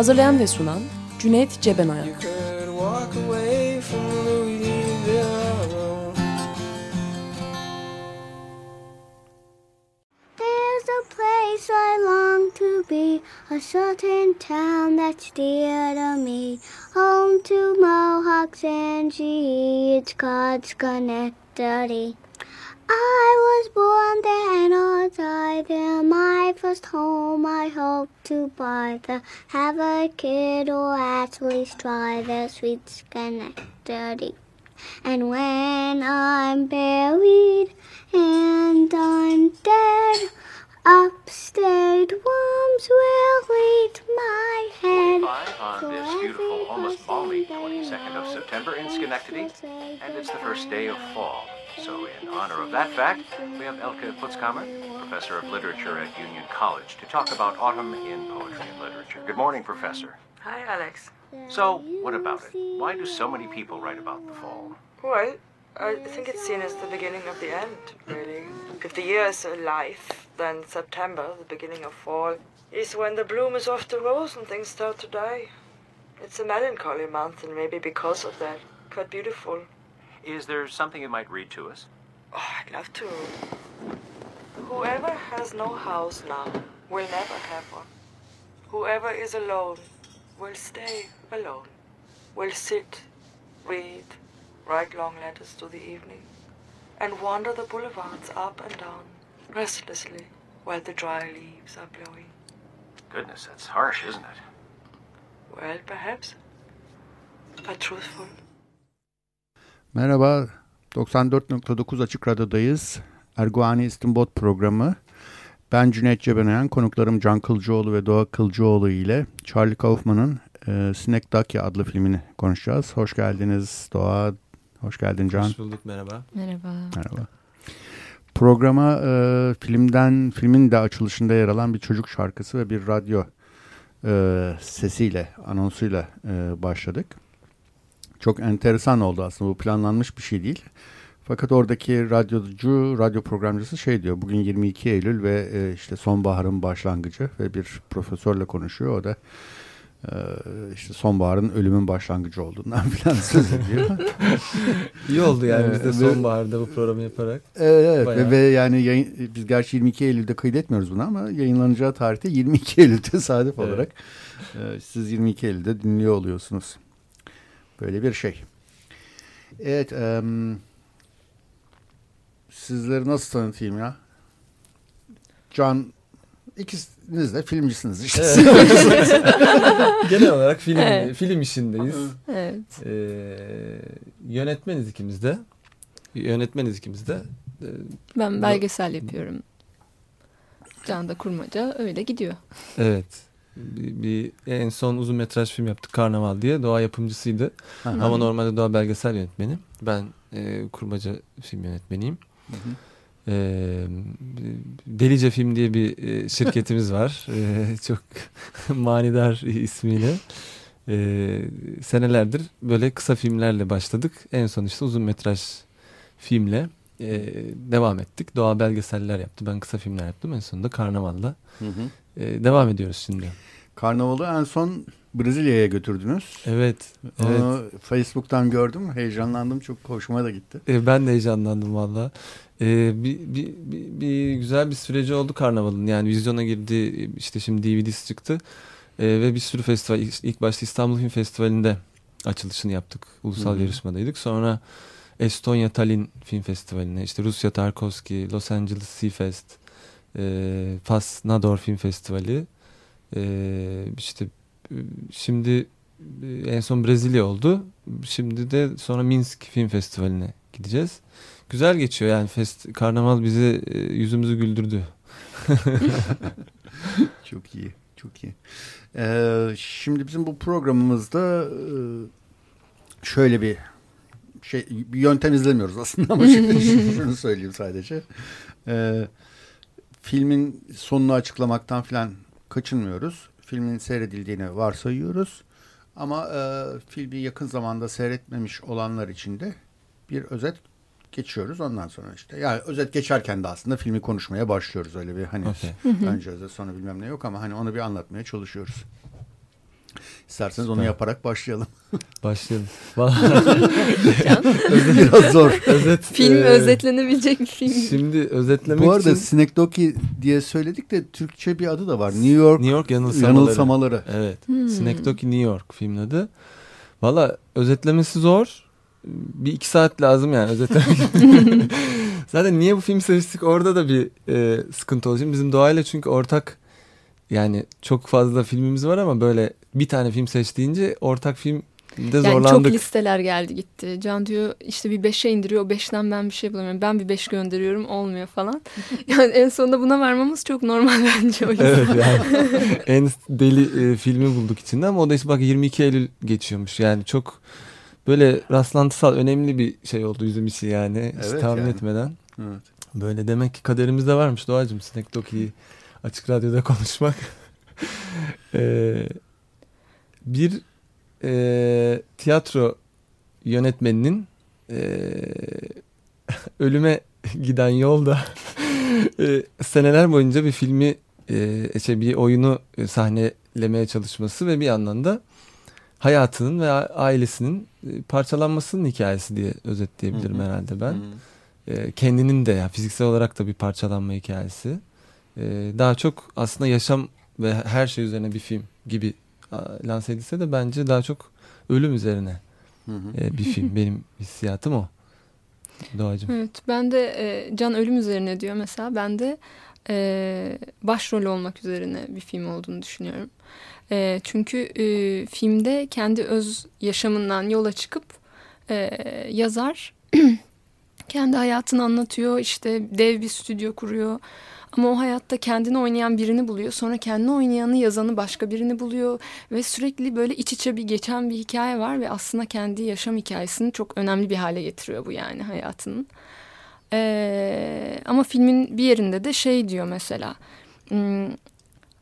Hazırlayan ve sunan Cüneyt Cebenayak. A certain town that's dear to me, home to Mohawks and GE, it's called Schenectady. I was born there and I'll die there. My first home I hope to buy there. Have a kid or at least try the sweet Schenectady. And when I'm buried and I'm dead, Upstate worms will eat my head. on this beautiful, almost balmy 22nd of September in Schenectady, and it's the first day of fall. So, in honor of that fact, we have Elke Putzkammer, professor of literature at Union College, to talk about autumn in poetry and literature. Good morning, professor. Hi, Alex. So, what about it? Why do so many people write about the fall? Well, I think it's seen as the beginning of the end, really. If the year is a life, then September, the beginning of fall, is when the bloom is off the rose and things start to die. It's a melancholy month, and maybe because of that, quite beautiful. Is there something you might read to us? Oh, I'd love to. Whoever has no house now will never have one. Whoever is alone will stay alone, will sit, read, write long letters to the evening, and wander the boulevards up and down, restlessly, while the dry leaves are blowing. Goodness, that's harsh, isn't it? Well, perhaps, but truthful. Merhaba, 94.9 Açık Radyo'dayız. Erguani İstinbot programı. Ben Cüneyt Cebenayan, konuklarım Can Kılcıoğlu ve Doğa Kılcıoğlu ile Charlie Kaufman'ın e, Sinek Daki adlı filmini konuşacağız. Hoş geldiniz Doğa, Hoş geldin Can. Hoş bulduk merhaba. Merhaba. Merhaba. Programa e, filmden filmin de açılışında yer alan bir çocuk şarkısı ve bir radyo e, sesiyle, anonsuyla e, başladık. Çok enteresan oldu aslında bu planlanmış bir şey değil. Fakat oradaki radyocu, radyo programcısı şey diyor. Bugün 22 Eylül ve e, işte sonbaharın başlangıcı ve bir profesörle konuşuyor. O da işte sonbaharın ölümün başlangıcı olduğundan falan söz ediyor. İyi oldu yani biz de sonbaharda bu programı yaparak. Evet, evet. ve yani yayın, biz gerçi 22 Eylül'de kaydetmiyoruz bunu ama yayınlanacağı tarihte 22 Eylül tesadüf evet. olarak e, siz 22 Eylül'de dinliyor oluyorsunuz. Böyle bir şey. Evet, um, sizleri nasıl tanıtayım ya? Can İkiniz de filmcisiniz işte. Evet. Genel olarak film evet. film işindeyiz. Evet. Ee, yönetmeniz ikimiz de. Yönetmeniz ikimiz de. Ee, ben belgesel yapıyorum. Can da kurmaca öyle gidiyor. Evet. Bir, bir en son uzun metraj film yaptık Karnaval diye. Doğa yapımcısıydı. -hı. Ama normalde Doğa belgesel yönetmeni. Ben e, kurmaca film yönetmeniyim. Hı hı. E, Delice Film diye bir şirketimiz var. E, çok manidar ismiyle. E, senelerdir böyle kısa filmlerle başladık. En son işte uzun metraj filmle e, devam ettik. Doğa belgeseller yaptı. Ben kısa filmler yaptım. En sonunda Karnaval'da. Hı hı. E, devam ediyoruz şimdi. Karnavalı en son Brezilya'ya götürdünüz. Evet. Onu evet. Facebook'tan gördüm. Heyecanlandım. Çok hoşuma da gitti. E, ben de heyecanlandım valla. E, bir, bir, bir, bir güzel bir süreci oldu karnavalın. Yani vizyona girdi. işte şimdi DVD'si çıktı. E, ve bir sürü festival. ilk başta İstanbul Film Festivali'nde açılışını yaptık. Ulusal Hı-hı. yarışmadaydık. Sonra Estonya Tallinn Film Festivali'ne, işte Rusya Tarkovski, Los Angeles Sea Fest, e, Fas Nador Film Festivali, e, işte şimdi e, en son Brezilya oldu. Şimdi de sonra Minsk Film Festivali'ne gideceğiz. Güzel geçiyor yani fest karnaval bizi e, yüzümüzü güldürdü. Çok iyi. Çok iyi. Ee, şimdi bizim bu programımızda e, şöyle bir şey bir yöntem izlemiyoruz aslında ama şunu söyleyeyim sadece. Ee, filmin sonunu açıklamaktan falan kaçınmıyoruz. Filmin seyredildiğini varsayıyoruz. Ama e, filmi yakın zamanda seyretmemiş olanlar için de bir özet geçiyoruz ondan sonra işte. Yani özet geçerken de aslında filmi konuşmaya başlıyoruz öyle bir hani okay. önce özet sonra bilmem ne yok ama hani onu bir anlatmaya çalışıyoruz. İsterseniz onu yaparak başlayalım. Başlayalım. Biraz zor. Özet, film e, özetlenebilecek bir film. Şimdi özetlemek Bu arada için... Synecdoche diye söyledik de Türkçe bir adı da var. New York, New York yanılsamaları. yanılsamaları. Evet. Hmm. Synecdoche New York filmin adı. Valla özetlemesi zor. Bir iki saat lazım yani özetlemek. Zaten niye bu film seçtik orada da bir e, sıkıntı olacak. Bizim doğayla çünkü ortak yani çok fazla filmimiz var ama böyle bir tane film seçtiğince ortak film de yani zorlandık. çok listeler geldi gitti. Can diyor işte bir beşe indiriyor. O beşten ben bir şey bulamıyorum. Ben bir beş gönderiyorum olmuyor falan. Yani en sonunda buna varmamız çok normal bence o Evet yani en deli e, filmi bulduk içinde ama o da işte bak 22 Eylül geçiyormuş. Yani çok böyle rastlantısal önemli bir şey oldu yüzüm içi yani. Evet, Hiç tahmin yani. etmeden. Evet. Böyle demek ki kaderimizde varmış Doğacığım. Sinek Doki'yi açık radyoda konuşmak. ee, bir e, tiyatro yönetmeninin e, ölüme giden yolda e, seneler boyunca bir filmi e, işte bir oyunu sahnelemeye çalışması ve bir yandan da hayatının ve ailesinin e, parçalanmasının hikayesi diye özetleyebilirim Hı-hı. herhalde ben. E, kendinin de ya yani fiziksel olarak da bir parçalanma hikayesi. E, daha çok aslında yaşam ve her şey üzerine bir film gibi lanse edilse de bence daha çok ölüm üzerine hı hı. E, bir film. Benim hissiyatım o. Doğacığım. Evet ben de e, Can ölüm üzerine diyor mesela. Ben de e, başrol olmak üzerine bir film olduğunu düşünüyorum. E, çünkü e, filmde kendi öz yaşamından yola çıkıp e, yazar kendi hayatını anlatıyor. İşte dev bir stüdyo kuruyor. Ama o hayatta kendini oynayan birini buluyor. Sonra kendini oynayanı yazanı başka birini buluyor. Ve sürekli böyle iç içe bir geçen bir hikaye var. Ve aslında kendi yaşam hikayesini çok önemli bir hale getiriyor bu yani hayatının. Ee, ama filmin bir yerinde de şey diyor mesela.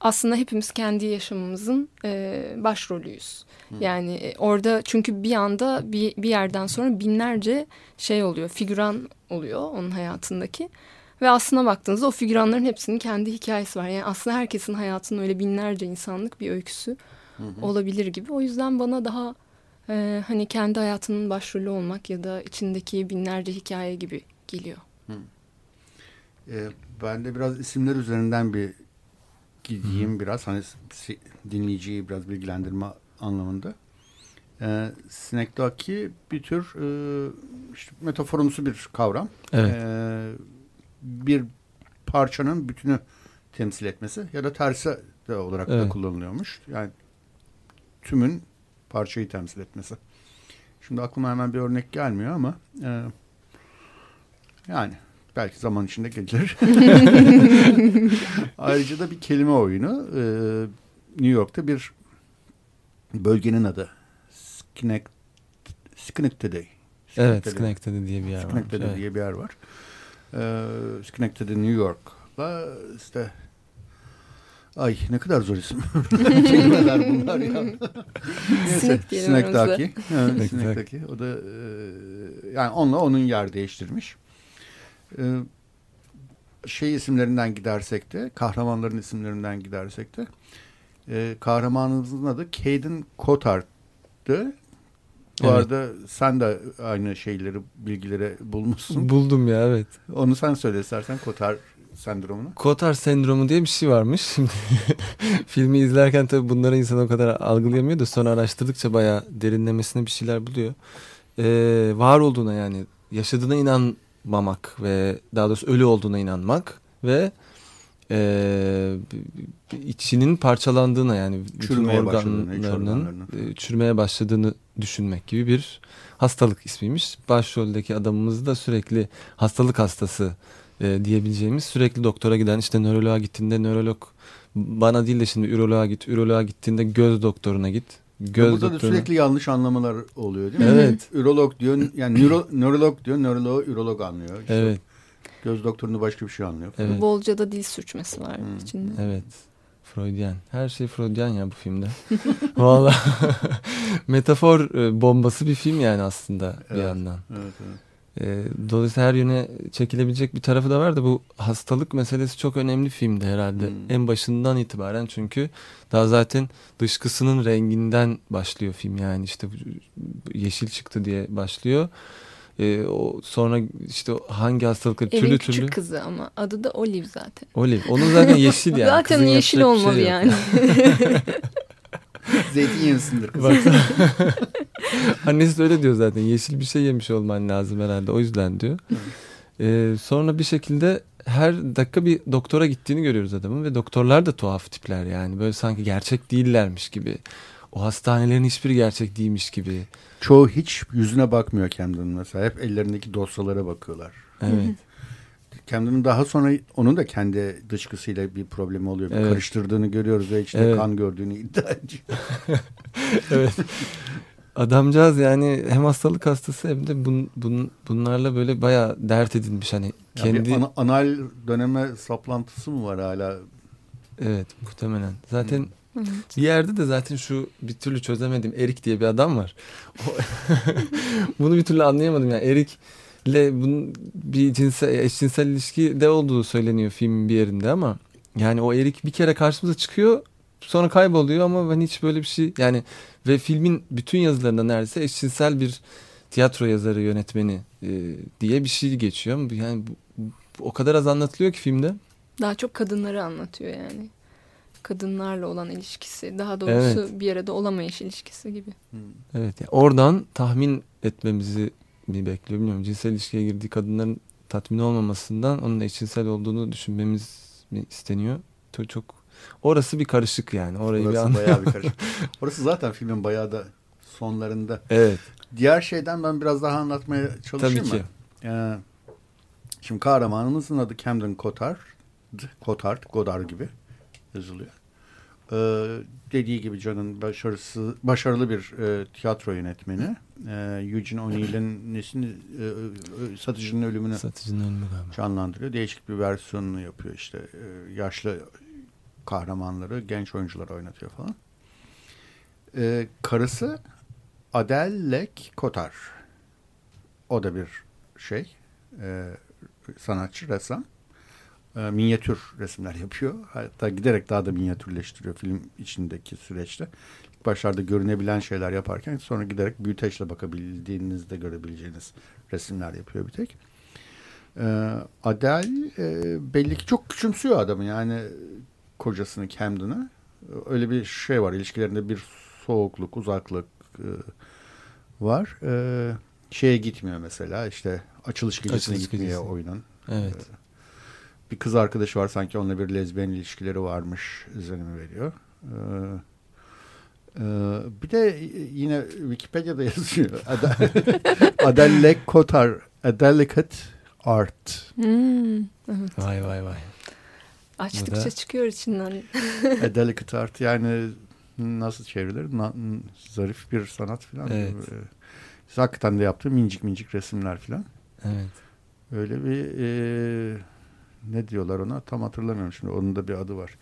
Aslında hepimiz kendi yaşamımızın e, başrolüyüz. Hmm. Yani e, orada çünkü bir anda bir, bir yerden sonra binlerce şey oluyor, figüran oluyor onun hayatındaki. Ve aslına baktığınızda o figüranların hepsinin kendi hikayesi var. Yani aslında herkesin hayatının öyle binlerce insanlık bir öyküsü hı hı. olabilir gibi. O yüzden bana daha e, hani kendi hayatının başrolü olmak ya da içindeki binlerce hikaye gibi geliyor. Hı. E, ben de biraz isimler üzerinden bir gideyim biraz. Hani dinleyiciyi biraz bilgilendirme anlamında. E, Sinek'taki bir tür e, işte metaforumsu bir kavram. Evet. E, bir parçanın bütünü temsil etmesi ya da tersi de olarak evet. da kullanılıyormuş. Yani tümün parçayı temsil etmesi. Şimdi aklıma hemen bir örnek gelmiyor ama e, yani belki zaman içinde gelir. Ayrıca da bir kelime oyunu. E, New York'ta bir bölgenin adı. Schenectady. Schenectady. Evet, Schenectady diye bir yer var. Schenectady evet. diye bir yer var e, Schenectady New York'la işte Ay ne kadar zor isim. Kelimeler bunlar ya. Neyse, Sinek'taki. Evet, Sinek'taki. O da e, yani onunla onun yer değiştirmiş. E, şey isimlerinden gidersek de kahramanların isimlerinden gidersek de e, kahramanımızın adı Caden Cotard'dı. Bu evet. arada sen de aynı şeyleri, bilgileri bulmuşsun. Buldum ya evet. Onu sen söyle istersen Kotar sendromunu. Kotar sendromu diye bir şey varmış. Şimdi filmi izlerken tabii bunları insan o kadar algılayamıyor da sonra araştırdıkça bayağı derinlemesine bir şeyler buluyor. Ee, var olduğuna yani yaşadığına inanmamak ve daha doğrusu ölü olduğuna inanmak ve e, içinin parçalandığına yani çürümeye organlarının e, çürümeye başladığını düşünmek gibi bir hastalık ismiymiş. Başroldeki adamımız da sürekli hastalık hastası e, diyebileceğimiz sürekli doktora giden işte nöroloğa gittiğinde nörolog bana değil de şimdi üroloğa git, üroloğa gittiğinde göz doktoruna git. Göz Burada da sürekli yanlış anlamalar oluyor değil mi? Evet. Ürolog diyor, yani nöro, nörolog diyor, nöroloğu ürolog anlıyor. İşte Evet. Göz doktorunu başka bir şey anlıyor. Evet. Bolca da dil sürçmesi var Hmm. içinde. Evet. Freudyen. Her şey Freudyen ya bu filmde. Valla metafor e, bombası bir film yani aslında bir Evet. yandan. Evet, evet. E, dolayısıyla her yöne çekilebilecek bir tarafı da var da bu hastalık meselesi çok önemli filmde herhalde. Hmm. En başından itibaren çünkü daha zaten dışkısının renginden başlıyor film yani işte yeşil çıktı diye başlıyor. E, o sonra işte hangi hastalıkları Evin türlü küçük türlü. kızı ama adı da Olive zaten. Olive. Onun zaten yeşil yani. zaten Kızın yeşil olmalı şey yani. Zeytin yemişsindir kız. Baksana. Annesi de öyle diyor zaten. Yeşil bir şey yemiş olman lazım herhalde. O yüzden diyor. Ee, sonra bir şekilde her dakika bir doktora gittiğini görüyoruz adamın ve doktorlar da tuhaf tipler yani. Böyle sanki gerçek değillermiş gibi. O hastanelerin hiçbiri gerçek değilmiş gibi. Çoğu hiç yüzüne bakmıyor Camden'ın mesela. Hep ellerindeki dosyalara bakıyorlar. Evet. Camden'ın daha sonra onun da kendi dışkısıyla bir problemi oluyor. Bir Evet. Karıştırdığını görüyoruz ve içinde Evet. kan gördüğünü iddia ediyor. evet. Adamcağız yani hem hastalık hastası hem de bun, bun, bunlarla böyle bayağı dert edinmiş hani kendi Bir ana- anal döneme saplantısı mı var hala? Evet muhtemelen. Zaten bir yerde de zaten şu bir türlü çözemedim Erik diye bir adam var. O- Bunu bir türlü anlayamadım yani Erik ile bunun bir cinsel eşcinsel ilişki de olduğu söyleniyor filmin bir yerinde ama yani o Erik bir kere karşımıza çıkıyor sonra kayboluyor ama ben hiç böyle bir şey yani ve filmin bütün yazılarında neredeyse eşcinsel bir tiyatro yazarı yönetmeni e, diye bir şey geçiyor ama yani bu, bu o kadar az anlatılıyor ki filmde. Daha çok kadınları anlatıyor yani. Kadınlarla olan ilişkisi. Daha doğrusu bir arada olamayış ilişkisi gibi. Evet yani oradan tahmin etmemizi mi bekliyor bilmiyorum. Cinsel ilişkiye girdiği kadınların tatmin olmamasından onun eşcinsel olduğunu düşünmemiz mi isteniyor? Çok orası bir karışık yani. Orayı bir Orası an. bayağı bir karışık. Orası zaten filmin bayağı da sonlarında. Evet. Diğer şeyden ben biraz daha anlatmaya çalışayım Tabii mı? ki. Ee, şimdi kahramanımızın adı Camden Cotard. Cotard, Godard gibi yazılıyor. Ee, dediği gibi John'ın başarısı, başarılı bir e, tiyatro yönetmeni. Ee, Eugene O'Neill'in nesini, e, e, satıcının ölümünü Satıcının galiba. canlandırıyor. Değişik bir versiyonunu yapıyor işte. Ee, yaşlı kahramanları genç oyuncular oynatıyor falan. Ee, karısı Adele Kotar. O da bir şey. e, sanatçı, ressam. E, minyatür resimler yapıyor. Hatta giderek daha da minyatürleştiriyor film içindeki süreçte. İlk başlarda görünebilen şeyler yaparken sonra giderek büyüteçle bakabildiğinizde görebileceğiniz resimler yapıyor bir tek. Ee, Adele e, belli ki çok küçümsüyor adamı yani kocasını Camden'ı. Öyle bir şey var ilişkilerinde bir soğukluk, uzaklık e, var. E, şeye gitmiyor mesela işte açılış gecesine Açılış gitmiyor gecesi. oyunun. Evet. Bir kız arkadaşı var sanki onunla bir lezbiyen ilişkileri varmış izlenimi veriyor. Ee, e, bir de yine Wikipedia'da yazıyor. Ad- Adele Kotar A Delicate Art. Hmm, evet. Vay vay vay. Açtıkça da- çıkıyor içinden. A Delicate Art yani nasıl çevrilir? Na- zarif bir sanat falan. Evet. Ee, hakikaten de yaptığı mincik mincik resimler falan. Evet. Öyle bir e, ne diyorlar ona tam hatırlamıyorum şimdi. Onun da bir adı var.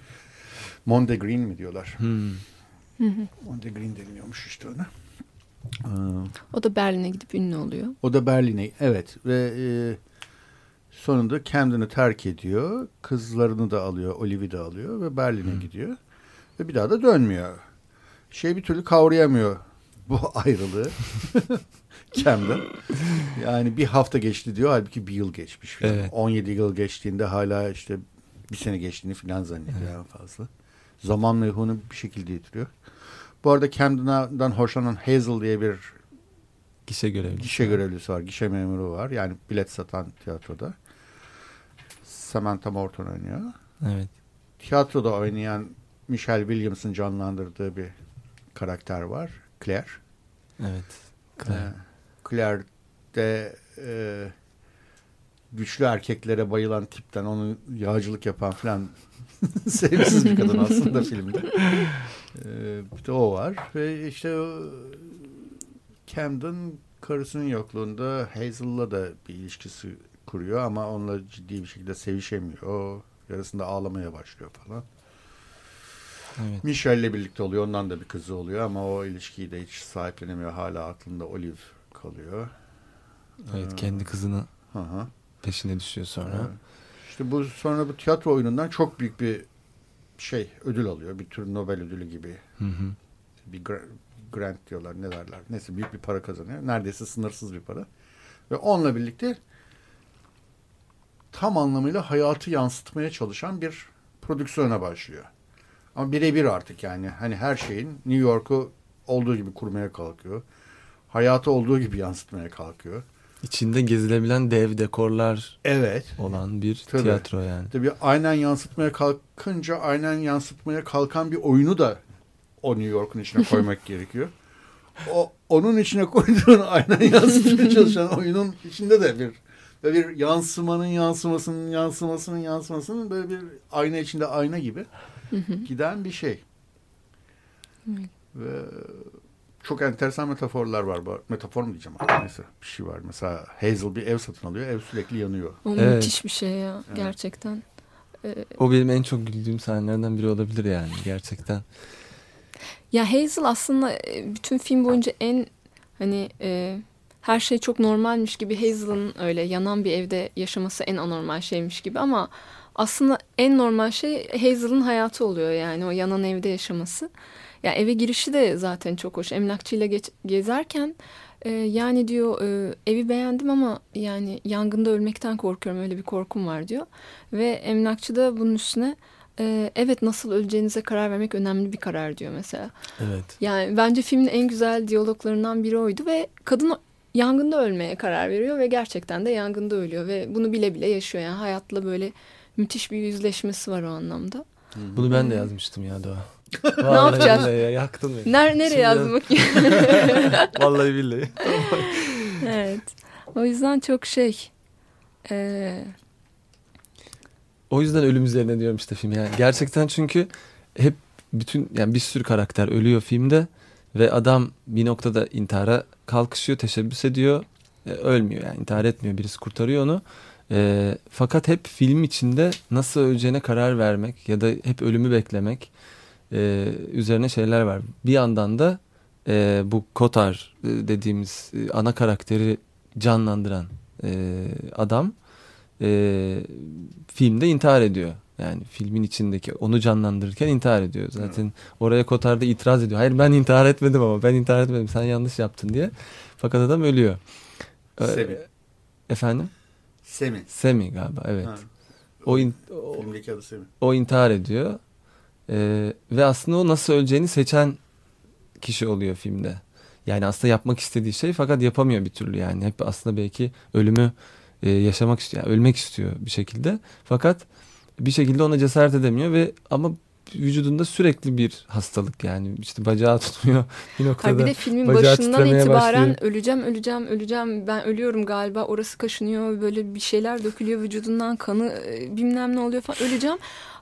Monde Green mi diyorlar? Hmm. Monde Green deniliyormuş işte ona. Ee, O da Berlin'e gidip ünlü oluyor. o da Berlin'e evet ve e, sonunda Camden'ı terk ediyor. Kızlarını da alıyor, Olive'i de alıyor ve Berlin'e gidiyor. Ve bir daha da dönmüyor. Şey bir türlü kavrayamıyor bu ayrılığı. Camden. Yani bir hafta geçti diyor halbuki bir yıl geçmiş. falan. Evet. 17 yıl geçtiğinde hala işte bir sene geçtiğini falan zannediyor en fazla. Zaman mevhunu bir şekilde yitiriyor. Bu arada Camden'dan hoşlanan Hazel diye bir Gişe görevlisi. gişe görevlisi var, gişe memuru var. Yani bilet satan tiyatroda. Samantha Morton oynuyor. Evet. Tiyatroda oynayan Michelle Williams'ın canlandırdığı bir karakter var. Claire. Evet. Claire. Claire de e, güçlü erkeklere bayılan tipten onu yağcılık yapan falan sevimsiz bir kadın aslında filmde. Ee, bir de o var ve işte Camden karısının yokluğunda Hazel'la da bir ilişkisi kuruyor ama onunla ciddi bir şekilde sevişemiyor. O yarısında ağlamaya başlıyor falan. Evet. Michelle'le birlikte oluyor. Ondan da bir kızı oluyor ama o ilişkiyi de hiç sahiplenemiyor. Hala aklında Olive kalıyor. Evet ee, kendi kızını hı hı. peşine düşüyor sonra. Evet. İşte bu sonra bu tiyatro oyunundan çok büyük bir şey ödül alıyor. Bir tür Nobel ödülü gibi. Hı hı. Bir grant diyorlar ne derler. Neyse büyük bir para kazanıyor. Neredeyse sınırsız bir para. Ve onunla birlikte tam anlamıyla hayatı yansıtmaya çalışan bir prodüksiyona başlıyor. Ama birebir artık yani. Hani her şeyin New York'u olduğu gibi kurmaya kalkıyor. Hayatı olduğu gibi yansıtmaya kalkıyor. İçinde gezilebilen dev dekorlar evet. olan bir tabii, tiyatro yani. Tabii aynen yansıtmaya kalkınca aynen yansıtmaya kalkan bir oyunu da o New York'un içine koymak gerekiyor. O onun içine koyduğun aynen yansıtmaya çalışan oyunun içinde de bir ve bir yansımanın yansımasının yansımasının yansımasının böyle bir ayna içinde ayna gibi giden bir şey. Ve çok enteresan metaforlar var. Metafor mu diyeceğim artık neyse bir şey var. Mesela Hazel bir ev satın alıyor. Ev sürekli yanıyor. O evet. müthiş bir şey ya evet. gerçekten. Ee, o benim en çok güldüğüm sahnelerden biri olabilir yani gerçekten. Ya Hazel aslında e, bütün film boyunca en hani e, her şey çok normalmiş gibi Hazel'ın öyle yanan bir evde yaşaması en anormal şeymiş gibi ama aslında en normal şey Hazel'ın hayatı oluyor yani o yanan evde yaşaması. Ya eve girişi de zaten çok hoş. Emlakçıyla geç, gezerken e, yani diyor e, evi beğendim ama yani yangında ölmekten korkuyorum öyle bir korkum var diyor. Ve emlakçı da bunun üstüne e, evet nasıl öleceğinize karar vermek önemli bir karar diyor mesela. Evet. Yani bence filmin en güzel diyaloglarından biri oydu ve kadın yangında ölmeye karar veriyor ve gerçekten de yangında ölüyor ve bunu bile bile yaşıyor yani hayatla böyle müthiş bir yüzleşmesi var o anlamda. Bunu ben de yazmıştım ya Doğa. ne yapacağız? Ya, yaktın beni. Ner nereye yazmak? Vallahi billahi. evet. O yüzden çok şey. Ee... O yüzden ölüm üzerine diyorum işte film yani. Gerçekten çünkü hep bütün yani bir sürü karakter ölüyor filmde ve adam bir noktada intihara kalkışıyor, teşebbüs ediyor. E, ölmüyor yani intihar etmiyor. Birisi kurtarıyor onu. E, fakat hep film içinde nasıl öleceğine karar vermek ya da hep ölümü beklemek e, üzerine şeyler var. Bir yandan da e, bu Kotar e, dediğimiz e, ana karakteri canlandıran e, adam e, filmde intihar ediyor. Yani filmin içindeki onu canlandırırken intihar ediyor. Zaten evet. oraya Kotar da itiraz ediyor. Hayır ben intihar etmedim ama ben intihar etmedim sen yanlış yaptın diye. Fakat adam ölüyor. Semi. Ee, efendim? Semi. Semi galiba evet. Ha. O, in, o, Filmdeki adı Semi. O intihar ediyor. Ee, ve aslında o nasıl öleceğini seçen kişi oluyor filmde. Yani aslında yapmak istediği şey fakat yapamıyor bir türlü yani. Hep aslında belki ölümü e, yaşamak istiyor. Yani ölmek istiyor bir şekilde. Fakat bir şekilde ona cesaret edemiyor ve ama vücudunda sürekli bir hastalık yani işte bacağı tutmuyor bir noktada. Hayır bir de filmin başından itibaren başlıyor. öleceğim öleceğim öleceğim ben ölüyorum galiba orası kaşınıyor böyle bir şeyler dökülüyor vücudundan kanı e, bilmem ne oluyor falan öleceğim.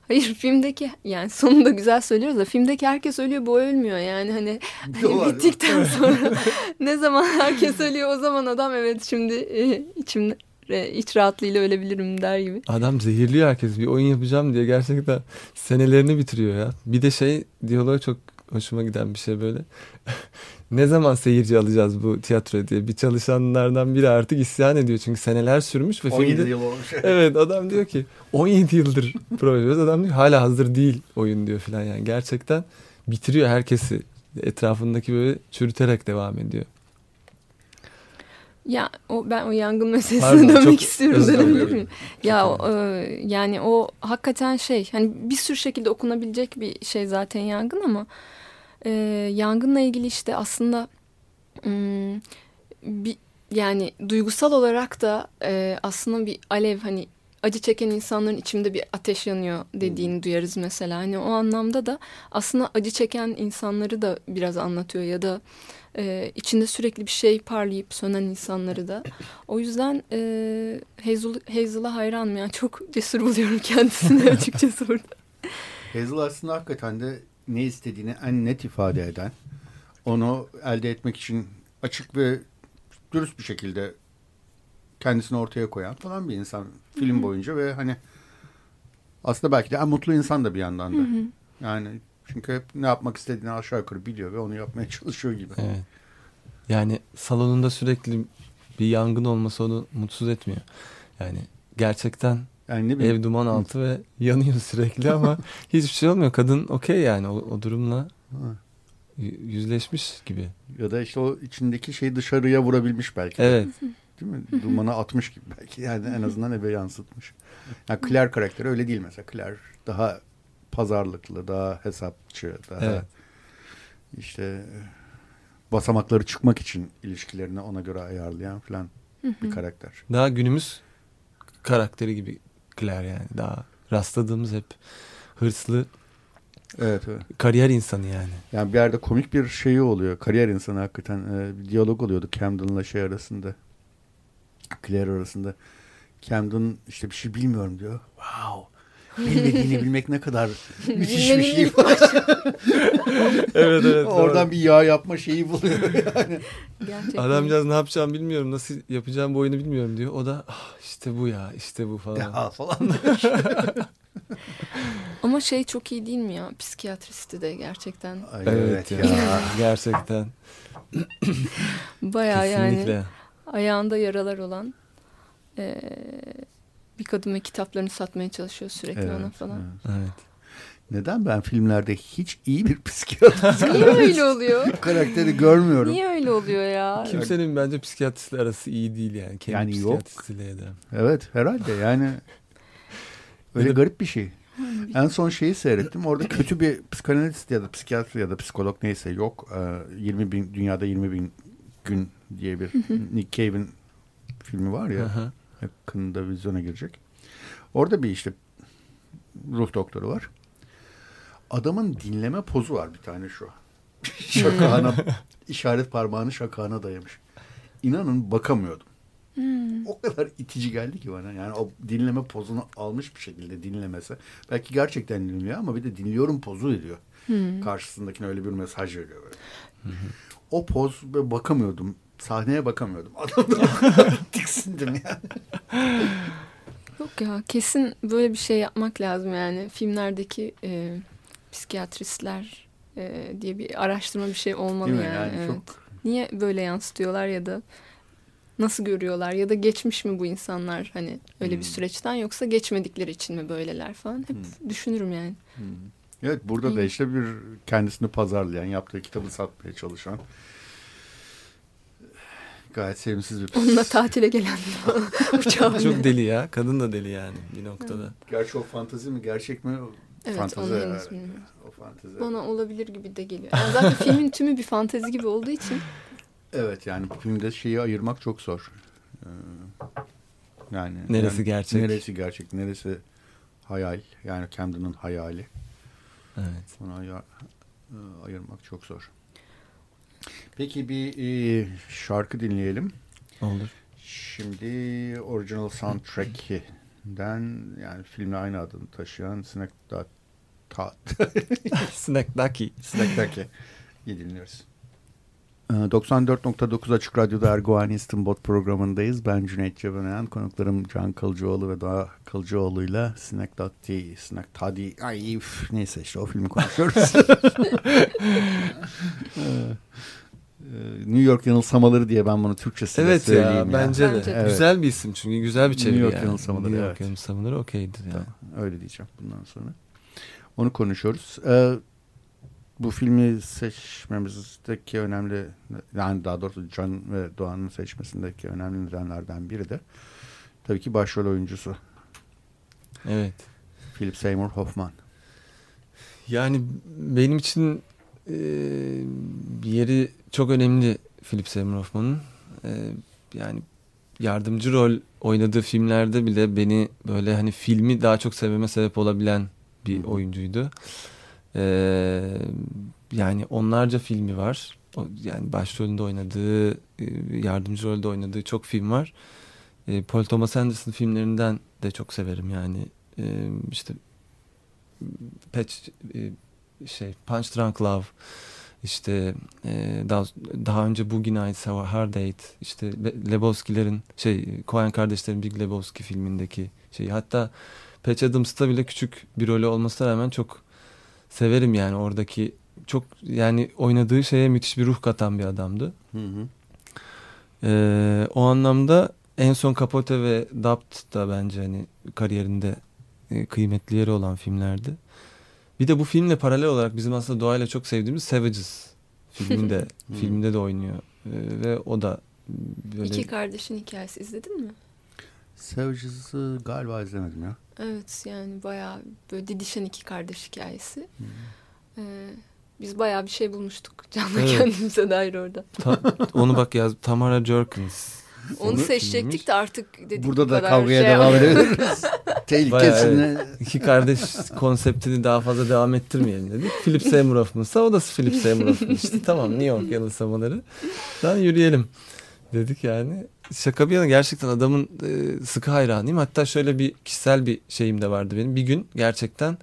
Hayır filmdeki yani sonunda güzel söylüyoruz da filmdeki herkes ölüyor bu ölmüyor yani hani, hani bittikten sonra ne zaman herkes ölüyor o zaman adam evet şimdi e, içimde iç rahatlığıyla ölebilirim der gibi. Adam zehirliyor herkes bir oyun yapacağım diye gerçekten senelerini bitiriyor ya. Bir de şey diyaloğu çok hoşuma giden bir şey böyle. ne zaman seyirci alacağız bu tiyatro diye bir çalışanlardan biri artık isyan ediyor çünkü seneler sürmüş ve 17 filmde, yıl olmuş. evet adam diyor ki 17 yıldır proje adam diyor hala hazır değil oyun diyor filan yani gerçekten bitiriyor herkesi etrafındaki böyle çürüterek devam ediyor. Ya o ben o yangın meselesine Pardon, dönmek istiyorum dönebilir miyim? Ya o, e, yani o hakikaten şey hani bir sürü şekilde okunabilecek bir şey zaten yangın ama e, yangınla ilgili işte aslında bir yani duygusal olarak da e, aslında bir alev hani acı çeken insanların içimde bir ateş yanıyor dediğini duyarız mesela. Hani o anlamda da aslında acı çeken insanları da biraz anlatıyor ya da e, içinde sürekli bir şey parlayıp sönen insanları da. O yüzden e, Hazel'a hayranım yani çok cesur buluyorum kendisini açıkçası burada. Hazel aslında hakikaten de ne istediğini en net ifade eden, onu elde etmek için açık ve dürüst bir şekilde kendisini ortaya koyan falan bir insan film boyunca ve hani aslında belki de en mutlu insan da bir yandan da. Yani çünkü hep ne yapmak istediğini aşağı yukarı biliyor ve onu yapmaya çalışıyor gibi. Evet. Yani salonunda sürekli bir yangın olması onu mutsuz etmiyor. Yani gerçekten yani ne ev duman altı ve yanıyor sürekli ama hiçbir şey olmuyor. Kadın okey yani o, o durumla yüzleşmiş gibi. Ya da işte o içindeki şeyi dışarıya vurabilmiş belki. Evet. Değil mi? Dumanı atmış gibi belki. Yani en azından eve yansıtmış. Yani Claire karakteri öyle değil mesela. Claire daha pazarlıklı, daha hesapçı, daha evet. işte basamakları çıkmak için ilişkilerini ona göre ayarlayan falan bir karakter. Daha günümüz karakteri gibi Claire yani. Daha rastladığımız hep hırslı Evet, evet. Kariyer insanı yani. Yani bir yerde komik bir şeyi oluyor. Kariyer insanı hakikaten. E, bir diyalog oluyordu Camden'la şey arasında. Claire arasında. Camden işte bir şey bilmiyorum diyor. Wow. Bilmediğini bilmek ne kadar müthiş bir şey. evet evet. Oradan doğru. bir yağ yapma şeyi buluyor yani. Gerçekten. Adamcağız ne yapacağım bilmiyorum. Nasıl yapacağım bu oyunu bilmiyorum diyor. O da ah, işte bu ya işte bu falan. Ya falan. Ama şey çok iyi değil mi ya? Psikiyatristi de gerçekten. Ay, evet, ya. gerçekten. Baya yani ayağında yaralar olan e, bir kadın ve kitaplarını satmaya çalışıyor sürekli evet, ona falan. Evet. evet. Neden ben filmlerde hiç iyi bir psikiyatrist Niye öyle oluyor? karakteri görmüyorum. Niye öyle oluyor ya? Kimsenin bence psikiyatristle arası iyi değil yani. Kendi yani yok. De. Evet herhalde yani öyle garip bir şey. En son şeyi seyrettim. Orada kötü bir psikanalist ya da psikiyatr ya da psikolog neyse yok. 20 ee, bin, dünyada 20 bin gün diye bir Nick Cave'in filmi var ya. yakında vizyona girecek. Orada bir işte ruh doktoru var. Adamın dinleme pozu var bir tane şu. şakağına işaret parmağını şakağına dayamış. İnanın bakamıyordum. Hmm. O kadar itici geldi ki bana. Yani o dinleme pozunu almış bir şekilde dinlemese. Belki gerçekten dinliyor ama bir de dinliyorum pozu ediyor. Hmm. Karşısındakine öyle bir mesaj veriyor böyle. Hmm. O poz ve bakamıyordum. Sahneye bakamıyordum. Adamdan tiksindim yani. Yok ya kesin böyle bir şey yapmak lazım yani. Filmlerdeki e, psikiyatristler e, diye bir araştırma bir şey olmalı yani. yani evet. çok... Niye böyle yansıtıyorlar ya da nasıl görüyorlar ya da geçmiş mi bu insanlar hani öyle hmm. bir süreçten yoksa geçmedikleri için mi böyleler falan hep hmm. düşünürüm yani. Hmm. Evet burada hmm. da işte bir kendisini pazarlayan yaptığı kitabı satmaya çalışan gayet sevimsiz bir Onunla tatile gelen uçağı. Çok deli ya. Kadın da deli yani bir noktada. Gerçi o fantazi mi gerçek mi? Evet fantezi, onu henüz bilmiyorum. O fantezi. Bana olabilir gibi de geliyor. Yani zaten filmin tümü bir fantezi gibi olduğu için. Evet yani filmde şeyi ayırmak çok zor. Ee, yani neresi yani, gerçek? Neresi gerçek? Neresi hayal? Yani Camden'ın hayali. Evet. Onu ayır, e, ayırmak çok zor. Peki bir e, şarkı dinleyelim. Olur. Şimdi original soundtrack'den yani filmle aynı adını taşıyan Snack Snack Ducky. Snack Ducky. İyi dinliyoruz. 94.9 ee, Açık Radyo'da Erguvan İstinbot programındayız. Ben Cüneyt Cebenayan, konuklarım Can Kılıcıoğlu ve Doğa Kılıcıoğlu'yla Sinek Dati, Sinek Tadi, ay üf, neyse işte o filmi konuşuyoruz. Ee, New York yanılsamaları diye ben bunu Türkçesiyle evet söyleyeyim. Ya, bence de. Evet. Güzel bir isim çünkü güzel bir çeviri New York yani. yanılsamaları. New York evet. yanılsamaları okeydir yani. Tamam, öyle diyeceğim bundan sonra. Onu konuşuyoruz. Ee, bu filmi seçmemizdeki önemli yani daha doğrusu Can ve Doğan'ın seçmesindeki önemli nedenlerden biri de tabii ki başrol oyuncusu. Evet. Philip Seymour Hoffman. Yani benim için e, yeri çok önemli Philip Seymour Hoffman'ın. E, yani yardımcı rol oynadığı filmlerde bile beni böyle hani filmi daha çok sevmeme sebep olabilen bir oyuncuydu. Ee, yani onlarca filmi var. Yani başrolünde oynadığı, e, yardımcı rolde oynadığı çok film var. E, Paul Thomas Anderson filmlerinden de çok severim yani. E, işte Patch, şey Punch Drunk Love işte daha, daha önce Boogie Nights, Hard Eight işte Lebowski'lerin şey Coen kardeşlerin Big Lebowski filmindeki şey hatta Patch Adams'ta bile küçük bir rolü olmasına rağmen çok severim yani oradaki çok yani oynadığı şeye müthiş bir ruh katan bir adamdı. Hı hı. Ee, o anlamda en son Capote ve Dapt da bence hani kariyerinde e, kıymetli yeri olan filmlerdi. Bir de bu filmle paralel olarak bizim aslında doğayla çok sevdiğimiz Savages filminde filminde de oynuyor. Ee, ve o da böyle... İki kardeşin hikayesi izledin mi? Savages'ı galiba izlemedim ya. Evet yani bayağı böyle didişen iki kardeş hikayesi. Hmm. Ee, biz bayağı bir şey bulmuştuk Can'la evet. kendimize dair orada. Ta, onu bak yaz Tamara Jerkins. Onu seçecektik de artık dedik Burada da kavgaya şey devam edebiliriz. Tehlikesine. iki kardeş konseptini daha fazla devam ettirmeyelim dedik. Philip Seymour Hoffman'sa o da Philip Seymour Hoffman işte. Tamam New York yanılsamaları. Daha yürüyelim dedik yani. Şaka bir yana gerçekten adamın e, sıkı hayranıyım. Hatta şöyle bir kişisel bir şeyim de vardı benim. Bir gün gerçekten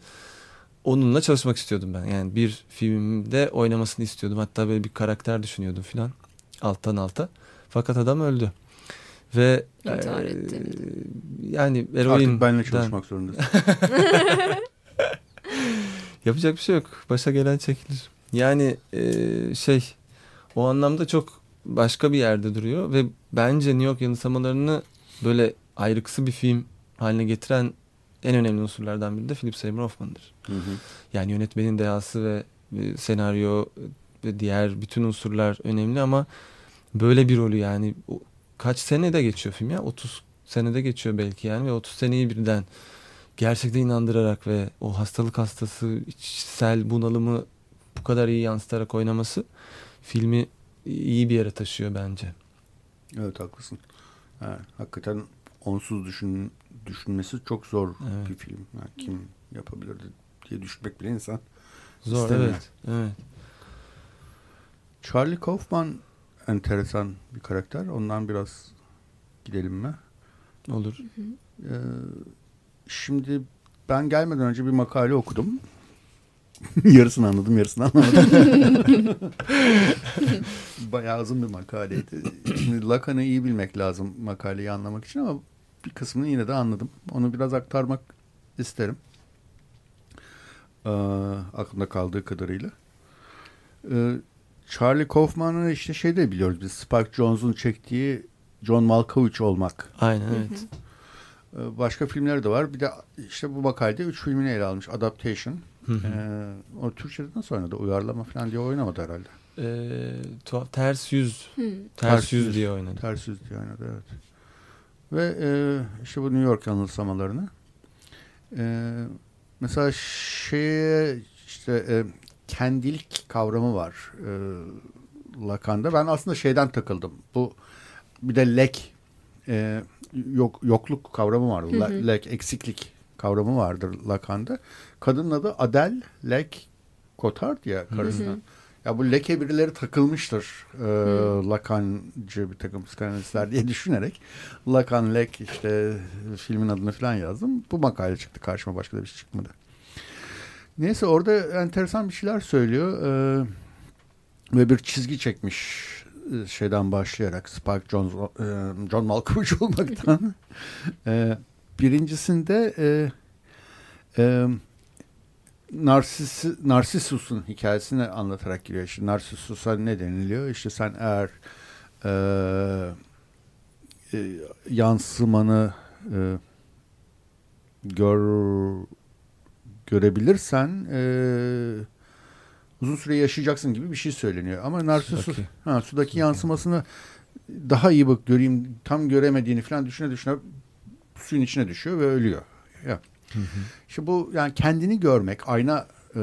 onunla çalışmak istiyordum ben. Yani bir filmde oynamasını istiyordum. Hatta böyle bir karakter düşünüyordum filan. Alttan alta. Fakat adam öldü. Ve İntihar e, etti. Yani eroin Artık benimle çalışmak zorundasın. Yapacak bir şey yok. Başa gelen çekilir. Yani e, şey o anlamda çok başka bir yerde duruyor ve bence New York yanılsamalarını böyle ayrıksı bir film haline getiren en önemli unsurlardan biri de Philip Seymour Hoffman'dır. Hı hı. Yani yönetmenin deyası ve senaryo ve diğer bütün unsurlar önemli ama böyle bir rolü yani kaç senede geçiyor film ya 30 senede geçiyor belki yani ve 30 seneyi birden gerçekten inandırarak ve o hastalık hastası içsel bunalımı bu kadar iyi yansıtarak oynaması filmi iyi bir yere taşıyor bence. Evet haklısın. Ha, hakikaten onsuz düşün, düşünmesi çok zor evet. bir film. Yani kim yapabilirdi diye düşünmek bile insan zor. Istemiyor. Evet, evet. Charlie Kaufman enteresan bir karakter. Ondan biraz gidelim mi? Olur. Ee, şimdi ben gelmeden önce bir makale okudum. yarısını anladım, yarısını anlamadım. Bayağı uzun bir makaleydi. Şimdi Lacan'ı iyi bilmek lazım makaleyi anlamak için ama bir kısmını yine de anladım. Onu biraz aktarmak isterim. Ee, aklımda kaldığı kadarıyla. Ee, Charlie Kaufman'ı işte şey de biliyoruz biz. Spike Jonze'un çektiği John Malkovich olmak. Aynen evet. Ee, başka filmleri de var. Bir de işte bu makalede üç filmini ele almış. Adaptation. Ee, o Türkçe'de nasıl oynadı? Uyarlama falan diye oynamadı herhalde. Ee, tuhaf, ters yüz. Ters, ters yüz, yüz diye oynadı. Ters yüz diye oynadı evet. Ve e, işte bu New York yanılsamalarını. E, mesela şeye işte e, kendilik kavramı var e, Lacan'da. Ben aslında şeyden takıldım. Bu bir de lek e, yok yokluk kavramı var. Hı hı. Lek eksiklik kavramı vardır Lacan'da. Kadının adı Adel Lek Cotard ya. Hı hı. Ya bu leke birileri takılmıştır. E, hmm. Lacancı bir takım psikanalistler diye düşünerek. Lacan Lek işte filmin adını falan yazdım. Bu makale çıktı karşıma başka da bir şey çıkmadı. Neyse orada enteresan bir şeyler söylüyor. E, ve bir çizgi çekmiş e, şeyden başlayarak Spike Jones, e, John Malkovich olmaktan. e, birincisinde e, e, Narsis, Narsisus'un hikayesini anlatarak giriyor. İşte Narsisus'a ne deniliyor? İşte sen eğer e, e, yansımanı e, gör görebilirsen e, uzun süre yaşayacaksın gibi bir şey söyleniyor. Ama Narsisus sudaki, ha, sudaki yansımasını daha iyi bak göreyim tam göremediğini falan düşüne düşüne suyun içine düşüyor ve ölüyor. Ya. Hı hı. İşte bu yani kendini görmek, ayna e,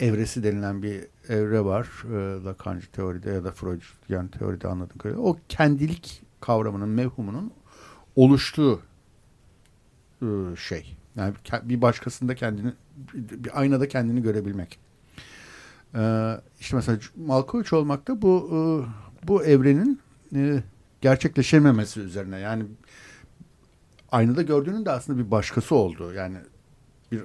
evresi denilen bir evre var. E, Lacancı teoride ya da Freud yani teoride anladığım kadarıyla. O kendilik kavramının, mevhumunun oluştuğu e, şey. Yani bir başkasında kendini, bir aynada kendini görebilmek. Ee, işte mesela Malkovich olmakta bu e, bu evrenin e, gerçekleşememesi üzerine. Yani aynada gördüğünün de aslında bir başkası oldu. Yani bir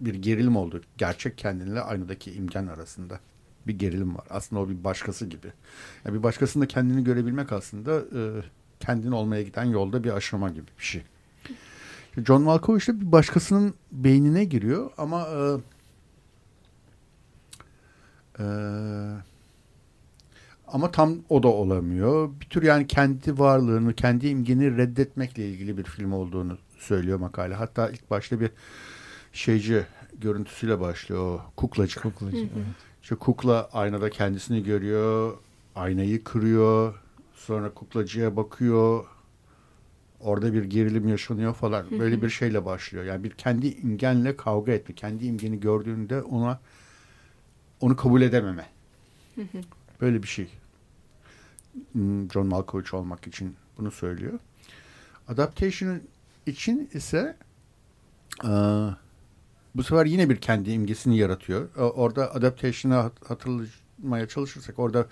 bir gerilim oldu. Gerçek kendinle aynadaki imgen arasında bir gerilim var. Aslında o bir başkası gibi. Yani bir başkasında kendini görebilmek aslında e, kendin olmaya giden yolda bir aşama gibi bir şey. John Malkovich de bir başkasının beynine giriyor ama e, e, ama tam o da olamıyor. Bir tür yani kendi varlığını, kendi imgeni reddetmekle ilgili bir film olduğunu söylüyor makale. Hatta ilk başta bir şeyci görüntüsüyle başlıyor o kuklacı. Kuklacı. Evet. İşte kukla aynada kendisini görüyor, aynayı kırıyor, sonra kuklacıya bakıyor, orada bir gerilim yaşanıyor falan. Böyle bir şeyle başlıyor. Yani bir kendi imgenle kavga etme, kendi imgeni gördüğünde ona onu kabul edememe. Böyle bir şey. Hmm, John Malkovich olmak için bunu söylüyor. Adaptation için ise uh, bu sefer yine bir kendi imgesini yaratıyor. Orada adaptation'ı hatırlamaya çalışırsak orada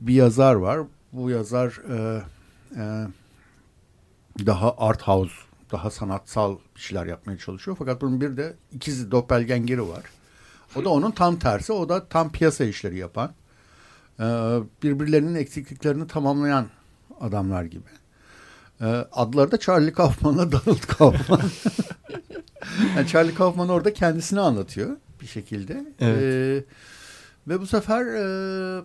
bir yazar var. Bu yazar e, e, daha art house, daha sanatsal bir şeyler yapmaya çalışıyor. Fakat bunun bir de ikizi doppelgangeri var. O da onun tam tersi. O da tam piyasa işleri yapan. E, birbirlerinin eksikliklerini tamamlayan adamlar gibi. E, adları da Charlie Kaufman'la Donald Kaufman. yani Charlie Kaufman orada kendisini anlatıyor bir şekilde. Evet. Ee, ve bu sefer e,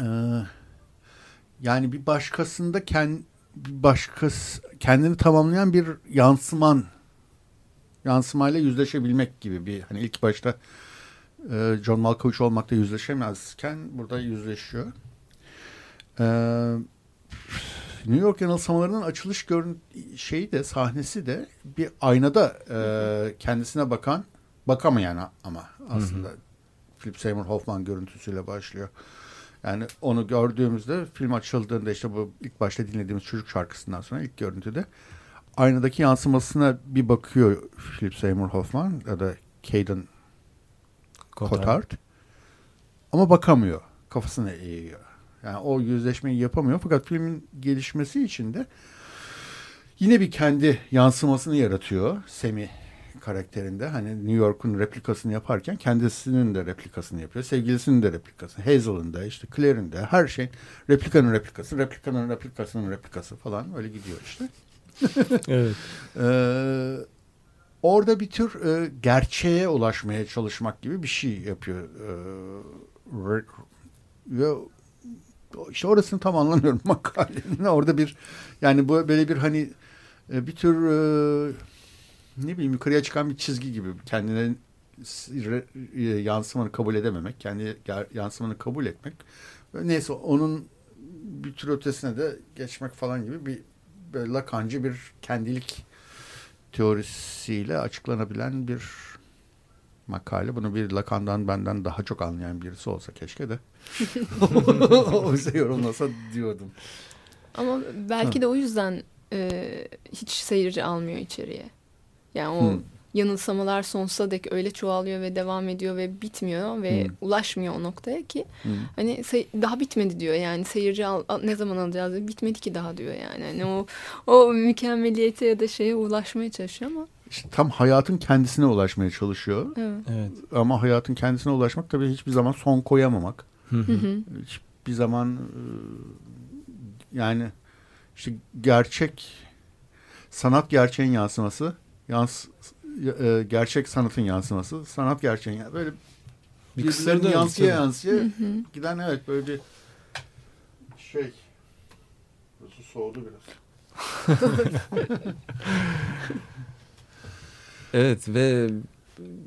e, yani bir başkasında kend, bir başkası kendini tamamlayan bir yansıman yansımayla yüzleşebilmek gibi bir hani ilk başta e, John Malkovich olmakta yüzleşemezken burada yüzleşiyor. Eee New York yanılsamalarının açılış görün şeyi de sahnesi de bir aynada e, kendisine bakan bakamayan ama aslında hı hı. Philip Seymour Hoffman görüntüsüyle başlıyor. Yani onu gördüğümüzde film açıldığında işte bu ilk başta dinlediğimiz çocuk şarkısından sonra ilk görüntüde aynadaki yansımasına bir bakıyor Philip Seymour Hoffman ya da Caden Cotard. Ama bakamıyor. Kafasını eğiyor. Yani o yüzleşmeyi yapamıyor. Fakat filmin gelişmesi için de yine bir kendi yansımasını yaratıyor Semi karakterinde. Hani New York'un replikasını yaparken kendisinin de replikasını yapıyor. Sevgilisinin de replikasını. Hazel'ın da işte Claire'in de her şey replikanın replikası, replikanın replikasının replikası falan öyle gidiyor işte. evet. Ee, orada bir tür e, gerçeğe ulaşmaya çalışmak gibi bir şey yapıyor. Ee, ve işte orasını tam anlamıyorum makalenin. Orada bir yani bu böyle bir hani e, bir tür e, ne bileyim yukarıya çıkan bir çizgi gibi kendine e, yansımanı kabul edememek, kendi yansımanı kabul etmek. Neyse onun bir tür ötesine de geçmek falan gibi bir böyle lakancı bir kendilik teorisiyle açıklanabilen bir makale. Bunu bir Lacan'dan benden daha çok anlayan birisi olsa keşke de. Oysa yorumlasa diyordum. Ama belki de o yüzden e, hiç seyirci almıyor içeriye. Yani o hmm. yanılsamalar sonsuza dek öyle çoğalıyor ve devam ediyor ve bitmiyor ve hmm. ulaşmıyor o noktaya ki hmm. hani daha bitmedi diyor yani seyirci al, al, ne zaman alacağız bitmedi ki daha diyor yani hani o o mükemmeliyete ya da şeye ulaşmaya çalışıyor ama işte tam hayatın kendisine ulaşmaya çalışıyor. Evet. evet. Ama hayatın kendisine ulaşmak tabii hiçbir zaman son koyamamak. hiçbir zaman yani işte gerçek sanat gerçeğin yansıması, yans e, gerçek sanatın yansıması, sanat gerçeğin yani böyle bir birbirlerine yansıya yansıya giden evet böyle bir şey. Burası soğudu biraz. Evet ve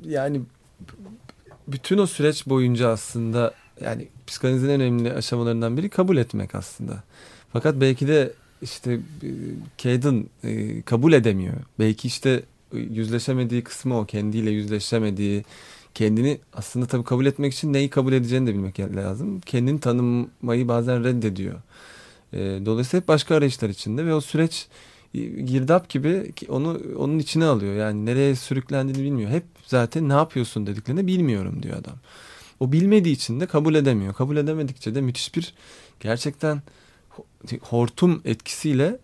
yani bütün o süreç boyunca aslında yani psikanalizin en önemli aşamalarından biri kabul etmek aslında. Fakat belki de işte Caden e, kabul edemiyor. Belki işte yüzleşemediği kısmı o kendiyle yüzleşemediği kendini aslında tabii kabul etmek için neyi kabul edeceğini de bilmek lazım. Kendini tanımayı bazen reddediyor. E, dolayısıyla hep başka arayışlar içinde ve o süreç girdap gibi onu onun içine alıyor. Yani nereye sürüklendiğini bilmiyor. Hep zaten ne yapıyorsun dediklerinde bilmiyorum diyor adam. O bilmediği için de kabul edemiyor. Kabul edemedikçe de müthiş bir gerçekten hortum etkisiyle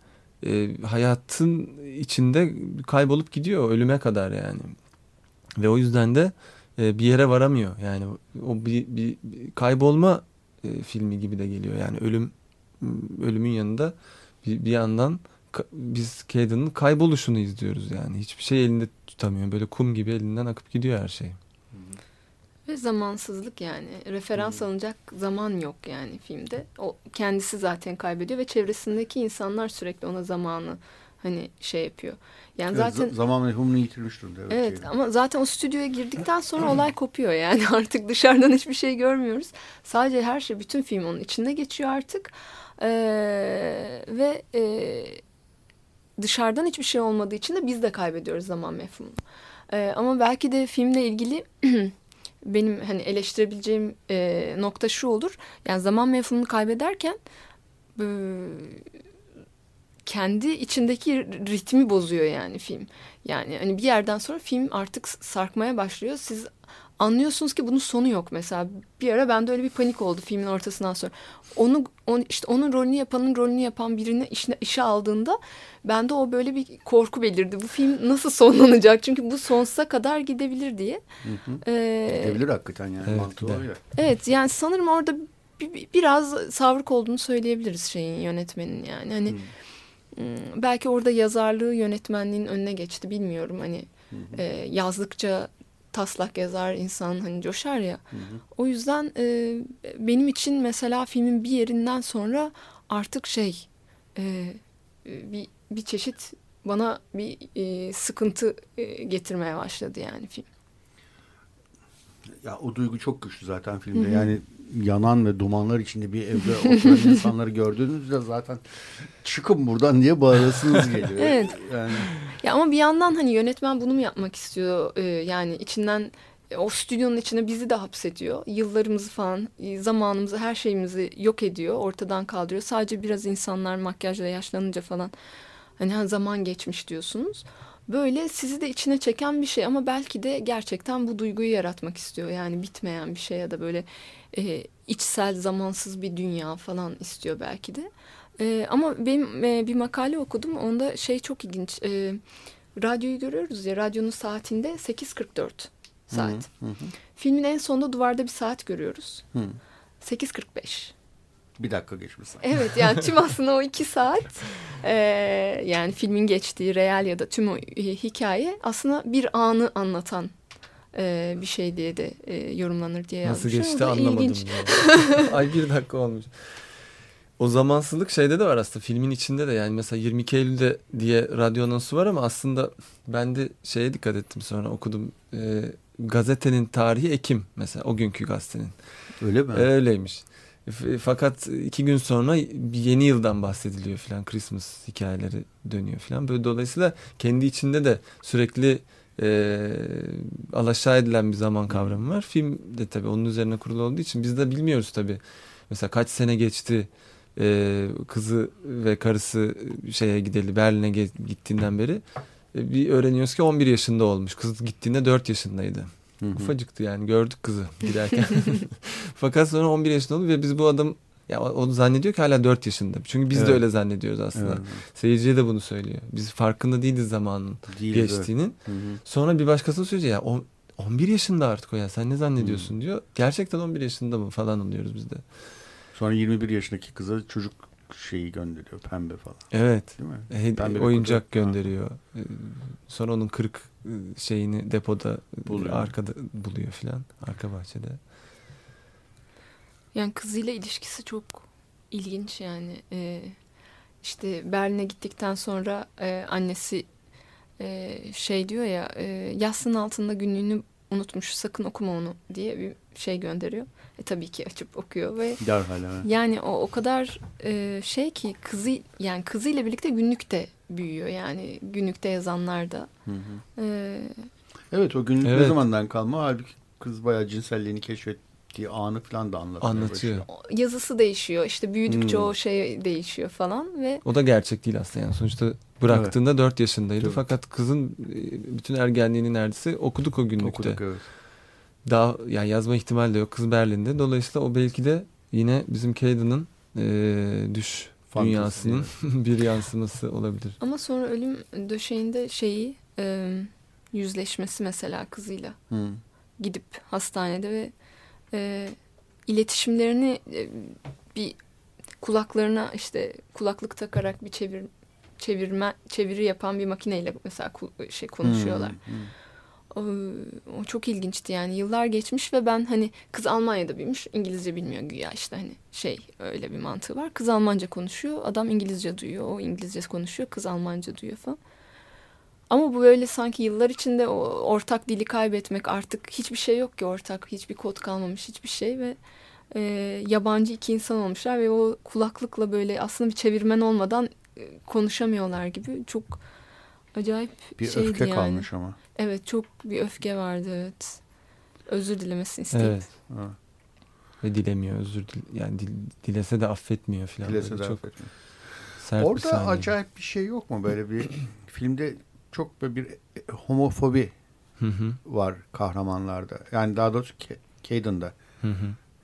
e, hayatın içinde kaybolup gidiyor ölüme kadar yani. Ve o yüzden de e, bir yere varamıyor. Yani o bir, bir, bir kaybolma e, filmi gibi de geliyor. Yani ölüm ölümün yanında bir, bir yandan biz Caden'ın kayboluşunu izliyoruz yani. Hiçbir şey elinde tutamıyor. Böyle kum gibi elinden akıp gidiyor her şey. Ve zamansızlık yani. Referans hmm. alınacak zaman yok yani filmde. O kendisi zaten kaybediyor ve çevresindeki insanlar sürekli ona zamanı hani şey yapıyor. Yani evet, zaten zaman mefhumunu yitirmiş durumda. Evet, evet ama zaten o stüdyoya girdikten sonra olay kopuyor yani artık dışarıdan hiçbir şey görmüyoruz. Sadece her şey bütün film onun içinde geçiyor artık. Ee, ve e, dışarıdan hiçbir şey olmadığı için de biz de kaybediyoruz zaman mefhumunu. Ee, ama belki de filmle ilgili benim hani eleştirebileceğim e, nokta şu olur. Yani zaman mefhumunu kaybederken e, kendi içindeki ritmi bozuyor yani film. Yani hani bir yerden sonra film artık sarkmaya başlıyor. Siz anlıyorsunuz ki bunun sonu yok mesela. Bir ara bende öyle bir panik oldu filmin ortasından sonra. Onu on, işte onun rolünü yapanın rolünü yapan birini işine, işe aldığında bende o böyle bir korku belirdi. Bu film nasıl sonlanacak? Çünkü bu sonsuza kadar gidebilir diye. Hı hı. Ee, gidebilir hakikaten yani evet, mantığı ya. Evet yani sanırım orada bir, biraz savruk olduğunu söyleyebiliriz şeyin yönetmenin yani. Hani hmm. belki orada yazarlığı yönetmenliğin önüne geçti bilmiyorum hani. Hı hı. E, yazdıkça taslak yazar insan hani coşar ya. Hı hı. O yüzden e, benim için mesela filmin bir yerinden sonra artık şey e, bir bir çeşit bana bir e, sıkıntı e, getirmeye başladı yani film. Ya o duygu çok güçlü zaten filmde. Hı hı. Yani yanan ve dumanlar içinde bir evde oturan insanları gördüğünüzde zaten çıkın buradan diye bağırasınız geliyor. evet. Yani. Ya ama bir yandan hani yönetmen bunu mu yapmak istiyor? Ee, yani içinden o stüdyonun içine bizi de hapsediyor. Yıllarımızı falan, e, zamanımızı, her şeyimizi yok ediyor, ortadan kaldırıyor. Sadece biraz insanlar makyajla yaşlanınca falan hani zaman geçmiş diyorsunuz. Böyle sizi de içine çeken bir şey ama belki de gerçekten bu duyguyu yaratmak istiyor. Yani bitmeyen bir şey ya da böyle e, içsel zamansız bir dünya falan istiyor belki de. E, ama benim e, bir makale okudum onda şey çok ilginç. E, radyoyu görüyoruz ya radyonun saatinde 8.44 saat. Hı hı. Filmin en sonunda duvarda bir saat görüyoruz. 8.45. Bir dakika geçmiş. Evet yani tüm aslında o iki saat e, yani filmin geçtiği real ya da tüm o hikaye aslında bir anı anlatan e, bir şey diye de e, yorumlanır diye yazmışlar. Nasıl geçti anlamadım. Ay bir dakika olmuş. O zamansızlık şeyde de var aslında filmin içinde de yani mesela 22 Eylül'de diye radyo anonsu var ama aslında ben de şeye dikkat ettim sonra okudum. E, gazetenin tarihi Ekim mesela o günkü gazetenin. Öyle mi? Öyleymiş. Fakat iki gün sonra yeni yıldan bahsediliyor falan. Christmas hikayeleri dönüyor falan. Böyle dolayısıyla kendi içinde de sürekli e, alaşağı edilen bir zaman kavramı var. Film de tabii onun üzerine kurulu olduğu için biz de bilmiyoruz tabii. Mesela kaç sene geçti e, kızı ve karısı şeye gideli Berlin'e gittiğinden beri e, bir öğreniyoruz ki 11 yaşında olmuş. Kız gittiğinde 4 yaşındaydı. Hı hı. Ufacıktı yani gördük kızı giderken. Fakat sonra 11 yaşında oldu ve biz bu adam ya onu zannediyor ki hala 4 yaşında. Çünkü biz evet. de öyle zannediyoruz aslında. Evet. Seyirciye de bunu söylüyor. Biz farkında değiliz zamanın Değil, geçtiğinin. Sonra bir başkası söylüyor ya 11 yaşında artık o ya sen ne zannediyorsun hı. diyor. Gerçekten 11 yaşında mı falan oluyoruz biz de. Sonra 21 yaşındaki kıza çocuk şeyi gönderiyor pembe falan. Evet. Değil mi? E, pembe oyuncak gönderiyor. Ha. Sonra onun kırık şeyini depoda buluyor. arkada buluyor filan arka bahçede. Yani kızıyla ilişkisi çok ilginç yani. Ee, işte Berlin'e gittikten sonra e, annesi e, şey diyor ya e, yastığın altında günlüğünü unutmuş sakın okuma onu diye bir şey gönderiyor. E, tabii ki açıp okuyor ve Derhal, evet. yani o o kadar e, şey ki kızı yani kızıyla birlikte günlükte büyüyor yani günlükte yazanlar da. Hı hı. E, evet o günlük evet. ne zamandan kalma halbuki kız bayağı cinselliğini keşfet gittiği anı falan da anlatıyor. Anlatıyor. Yazısı değişiyor. İşte büyüdükçe hmm. o şey değişiyor falan ve o da gerçek değil aslında yani sonuçta bıraktığında evet. 4 yaşındaydı evet. fakat kızın e, bütün ergenliğini neredeyse okuduk o günlükte. Okuduk evet. Daha yani yazma ihtimali de yok kız Berlin'de. Dolayısıyla o belki de yine bizim Caden'ın e, düş Fantezi dünyasının bir yansıması olabilir. Ama sonra ölüm döşeğinde şeyi e, yüzleşmesi mesela kızıyla. Hmm. Gidip hastanede ve e, iletişimlerini e, bir kulaklarına işte kulaklık takarak bir çevir çevirme çeviri yapan bir makineyle mesela şey konuşuyorlar. Hmm, hmm. O, o çok ilginçti yani yıllar geçmiş ve ben hani kız Almanya'da büyümüş İngilizce bilmiyor güya işte hani şey öyle bir mantığı var. Kız Almanca konuşuyor adam İngilizce duyuyor o İngilizce konuşuyor kız Almanca duyuyor falan. Ama bu böyle sanki yıllar içinde o ortak dili kaybetmek artık hiçbir şey yok ki ortak hiçbir kod kalmamış hiçbir şey ve e, yabancı iki insan olmuşlar ve o kulaklıkla böyle aslında bir çevirmen olmadan e, konuşamıyorlar gibi çok acayip bir şeydi öfke yani. kalmış ama. Evet çok bir öfke vardı evet. Özür dilemesini isteyip. Evet. Ha. Ve dilemiyor özür dil yani dil, dilese de affetmiyor falan. Dilese de çok affetmiyor. Sert Orada bir acayip bir şey yok mu böyle bir filmde çok böyle bir homofobi var kahramanlarda. Yani daha doğrusu Caden'da.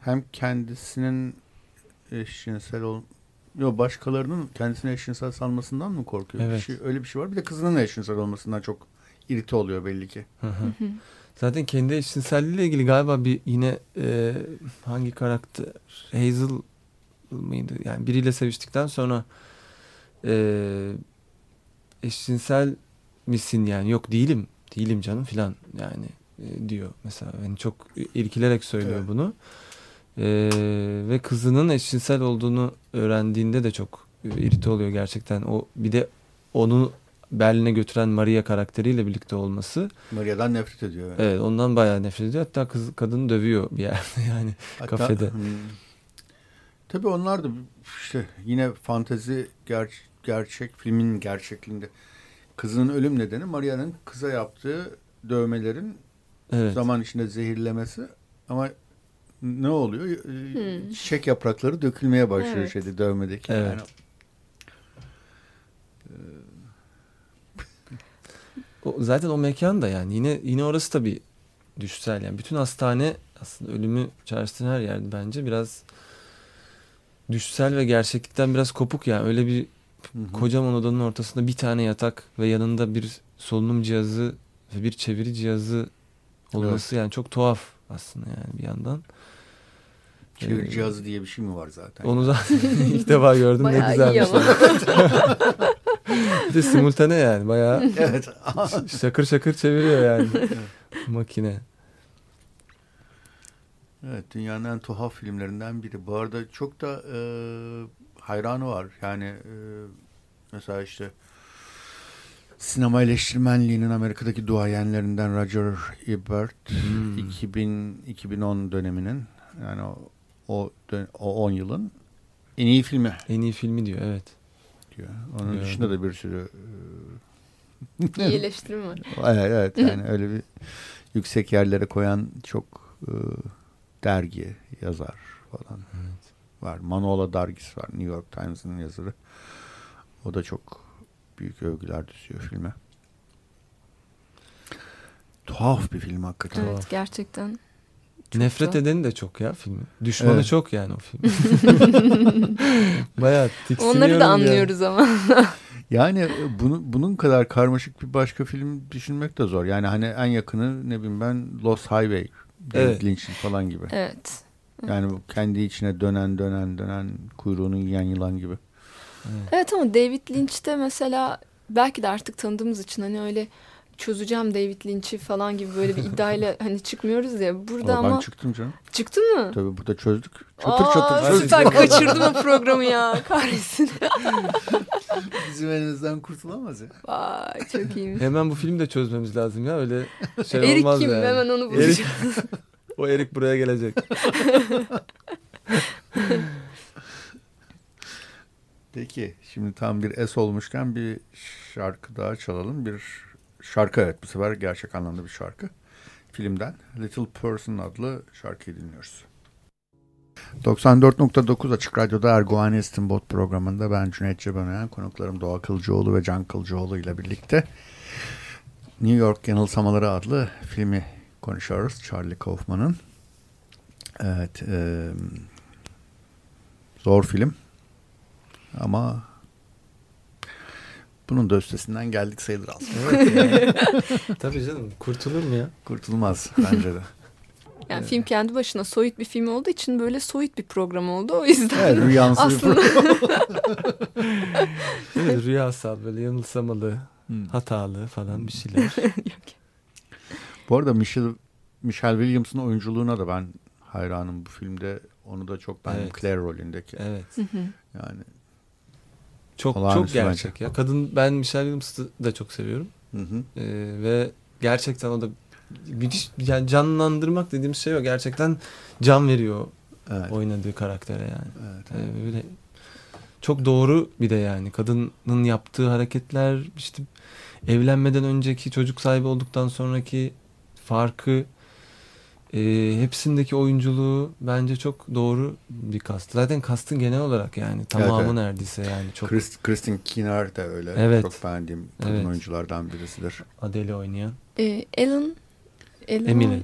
Hem kendisinin eşcinsel ol Yok başkalarının kendisine eşcinsel sanmasından mı korkuyor? Evet. Bir şey, öyle bir şey var. Bir de kızının eşcinsel olmasından çok irite oluyor belli ki. Hı hı. Zaten kendi eşcinselliğiyle ilgili galiba bir yine e, hangi karakter Hazel mıydı? Yani biriyle seviştikten sonra e, eşcinsel misin yani yok değilim değilim canım filan yani e, diyor mesela yani çok irkilerek söylüyor evet. bunu. Ee, ve kızının eşcinsel olduğunu öğrendiğinde de çok irite oluyor gerçekten. O bir de onu Berlin'e götüren Maria karakteriyle birlikte olması. Maria'dan nefret ediyor. Yani. Evet ondan bayağı nefret ediyor. Hatta kız kadını dövüyor bir yerde yani Hatta, kafede. Hmm, tabii onlar da işte yine fantezi ger gerçek filmin gerçekliğinde. Kızının ölüm nedeni Maria'nın kıza yaptığı dövmelerin evet. zaman içinde zehirlemesi ama ne oluyor? Hmm. Çiçek yaprakları dökülmeye başlıyor evet. şeyde dövmedeki. Evet. Yani, o, zaten o mekan da yani yine yine orası da bir düşsel yani bütün hastane aslında ölümü çağrıştıran her yerde bence biraz düşsel ve gerçeklikten biraz kopuk yani öyle bir hı hı. kocaman odanın ortasında bir tane yatak ve yanında bir solunum cihazı ve bir çeviri cihazı olması evet. yani çok tuhaf aslında yani bir yandan. Çevir cihazı diye bir şey mi var zaten? Onu zaten ilk defa gördüm. Bayağı ne güzel bir şey. bir de simultane yani bayağı evet. şakır şakır çeviriyor yani makine. Evet dünyanın en tuhaf filmlerinden biri. Bu arada çok da e, hayranı var. Yani e, mesela işte sinema eleştirmenliğinin Amerika'daki duayenlerinden Roger Ebert hmm. 2000 2010 döneminin yani o o o 10 yılın en iyi filmi. En iyi filmi diyor evet. Diyor. Onun diyor. dışında da bir sürü e, iyi eleştiri var. evet, evet yani öyle bir yüksek yerlere koyan çok e, dergi yazar falan evet. Var. Manola dergisi var. New York Times'ın yazarı. O da çok büyük övgüler düşüyor filme. Tuhaf bir film hakikaten. Evet gerçekten. Çok Nefret da. edeni de çok ya filmi. Düşmanı evet. çok yani o film. Bayağı tiksiniyorum. Onları da anlıyoruz yani. ama. yani e, bunu, bunun kadar karmaşık bir başka film düşünmek de zor. Yani hani en yakını ne bileyim ben Lost Highway. David evet. Lynch'in falan gibi. Evet. Yani bu kendi içine dönen dönen dönen kuyruğunu yiyen yılan gibi. Evet. evet ama David Lynch'te mesela belki de artık tanıdığımız için hani öyle çözeceğim David Lynch'i falan gibi böyle bir iddiayla hani çıkmıyoruz ya. Burada ama... Ben çıktım canım. Çıktın mı? Tabii burada çözdük. Çatır Aa, çatır çözdük. Süper kaçırdım o programı ya. Kahretsin. Bizim elimizden kurtulamaz ya. Vay çok iyiymiş. Hemen bu filmi de çözmemiz lazım ya. Öyle şey Erik olmaz kim? yani. Hemen onu bulacağız. O Erik buraya gelecek. Peki şimdi tam bir es olmuşken bir şarkı daha çalalım. Bir Şarkı evet bu sefer gerçek anlamda bir şarkı. Filmden Little Person adlı şarkıyı dinliyoruz. 94.9 Açık Radyo'da Erguvan Estinbot programında ben Cüneyt Cebenayan, konuklarım Doğa Kılcıoğlu ve Can Kılcıoğlu ile birlikte New York Yanılsamaları adlı filmi konuşuyoruz. Charlie Kaufman'ın. Evet. E, zor film. Ama bunun da üstesinden geldik sayılır aslında. Evet yani. Tabii canım kurtulur mu ya? Kurtulmaz bence de. Yani evet. film kendi başına soyut bir film olduğu için böyle soyut bir program oldu. O yüzden evet, rüyansı aslında... bir evet, rüyasal böyle yanılsamalı, hmm. hatalı falan bir şeyler. Bu arada Michelle, Michelle Williams'ın oyunculuğuna da ben hayranım bu filmde. Onu da çok beğendim. Evet. Claire rolündeki. Evet. yani çok çok gerçek bence. ya. Kadın ben Michelle Williams'ı da çok seviyorum. Hı hı. Ee, ve gerçekten o da müthiş yani canlandırmak dediğimiz şey o. Gerçekten can veriyor evet. oynadığı karaktere yani. Evet, evet. Ee, böyle çok doğru bir de yani kadının yaptığı hareketler işte evlenmeden önceki çocuk sahibi olduktan sonraki farkı e, hepsindeki oyunculuğu bence çok doğru bir kast. Zaten kastın genel olarak yani tamamı evet, evet. neredeyse yani çok. Christ, Kristen Kinar da öyle. Evet. Çok beğendiğim kadın evet. oyunculardan birisidir. Adele oynayan. Ee, Ellen, Ellen Emily.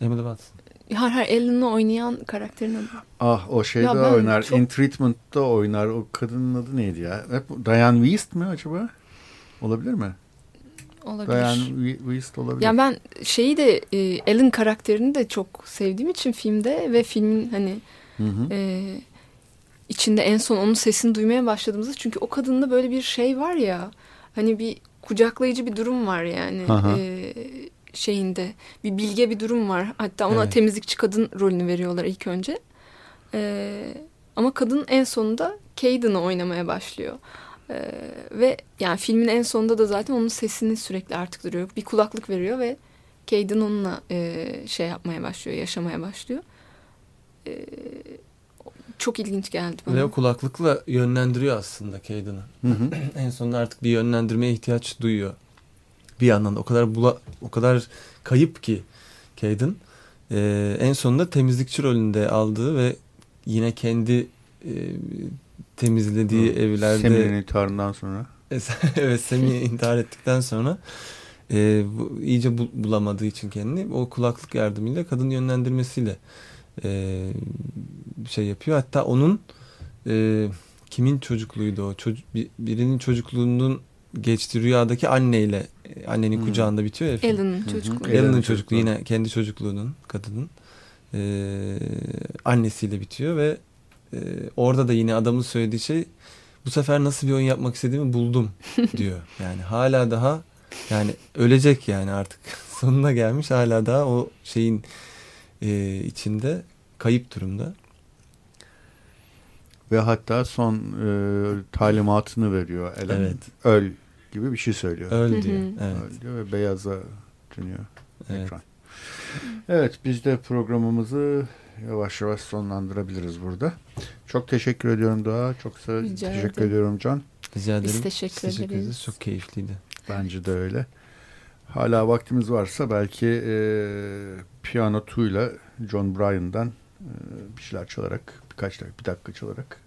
Emily Watson. Hayır hayır Ellen'ı oynayan karakterin adı. Ah o şeyde oynar. Çok... In Treatment'da oynar. O kadının adı neydi ya? Hep Diane Wiest mi acaba? Olabilir mi? Olabilir. Diane Wiest olabilir. Yani ben şeyi de e, Ellen karakterini de çok sevdiğim için filmde ve filmin hani hı hı. E, içinde en son onun sesini duymaya başladığımızda çünkü o kadında böyle bir şey var ya hani bir kucaklayıcı bir durum var yani e, şeyinde bir bilge bir durum var hatta ona evet. temizlikçi kadın rolünü veriyorlar ilk önce e, ama kadın en sonunda Caden'ı oynamaya başlıyor. Ee, ve yani filmin en sonunda da zaten onun sesini sürekli artık duruyor. Bir kulaklık veriyor ve Caden onunla e, şey yapmaya başlıyor, yaşamaya başlıyor. E, çok ilginç geldi bana. Ve o kulaklıkla yönlendiriyor aslında Caden'ı. en sonunda artık bir yönlendirmeye ihtiyaç duyuyor. Bir yandan da o kadar bula, o kadar kayıp ki Caden. E, en sonunda temizlikçi rolünde aldığı ve yine kendi e, temizlediği Hı. evlerde. Semih'in intiharından sonra. evet Semih intihar ettikten sonra e, bu, iyice bu, bulamadığı için kendini o kulaklık yardımıyla kadın yönlendirmesiyle e, şey yapıyor. Hatta onun e, kimin çocukluğuydu o? Çocuk, birinin çocukluğunun geçtiği rüyadaki anneyle annenin hmm. kucağında bitiyor ya. Ellen'ın çocukluğu. Ellen'ın çocukluğu yine kendi çocukluğunun kadının e, annesiyle bitiyor ve e, orada da yine adamın söylediği şey bu sefer nasıl bir oyun yapmak istediğimi buldum diyor. Yani hala daha yani ölecek yani artık sonuna gelmiş hala daha o şeyin e, içinde kayıp durumda. Ve hatta son e, talimatını veriyor. Ellen, evet. Öl gibi bir şey söylüyor. Öl diyor. evet. Öl diyor ve beyaza dönüyor evet. ekran. Evet biz de programımızı yavaş yavaş sonlandırabiliriz burada. Çok teşekkür ediyorum Doğa. Çok Rica teşekkür ederim. ediyorum Can. Rica ederim. Biz teşekkür, teşekkür ederiz. ederiz. Çok keyifliydi. Bence de öyle. Hala vaktimiz varsa belki e, piyano ile John Bryan'dan e, bir şeyler çalarak birkaç dakika, bir dakika çalarak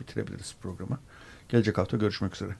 bitirebiliriz programı. Gelecek hafta görüşmek üzere.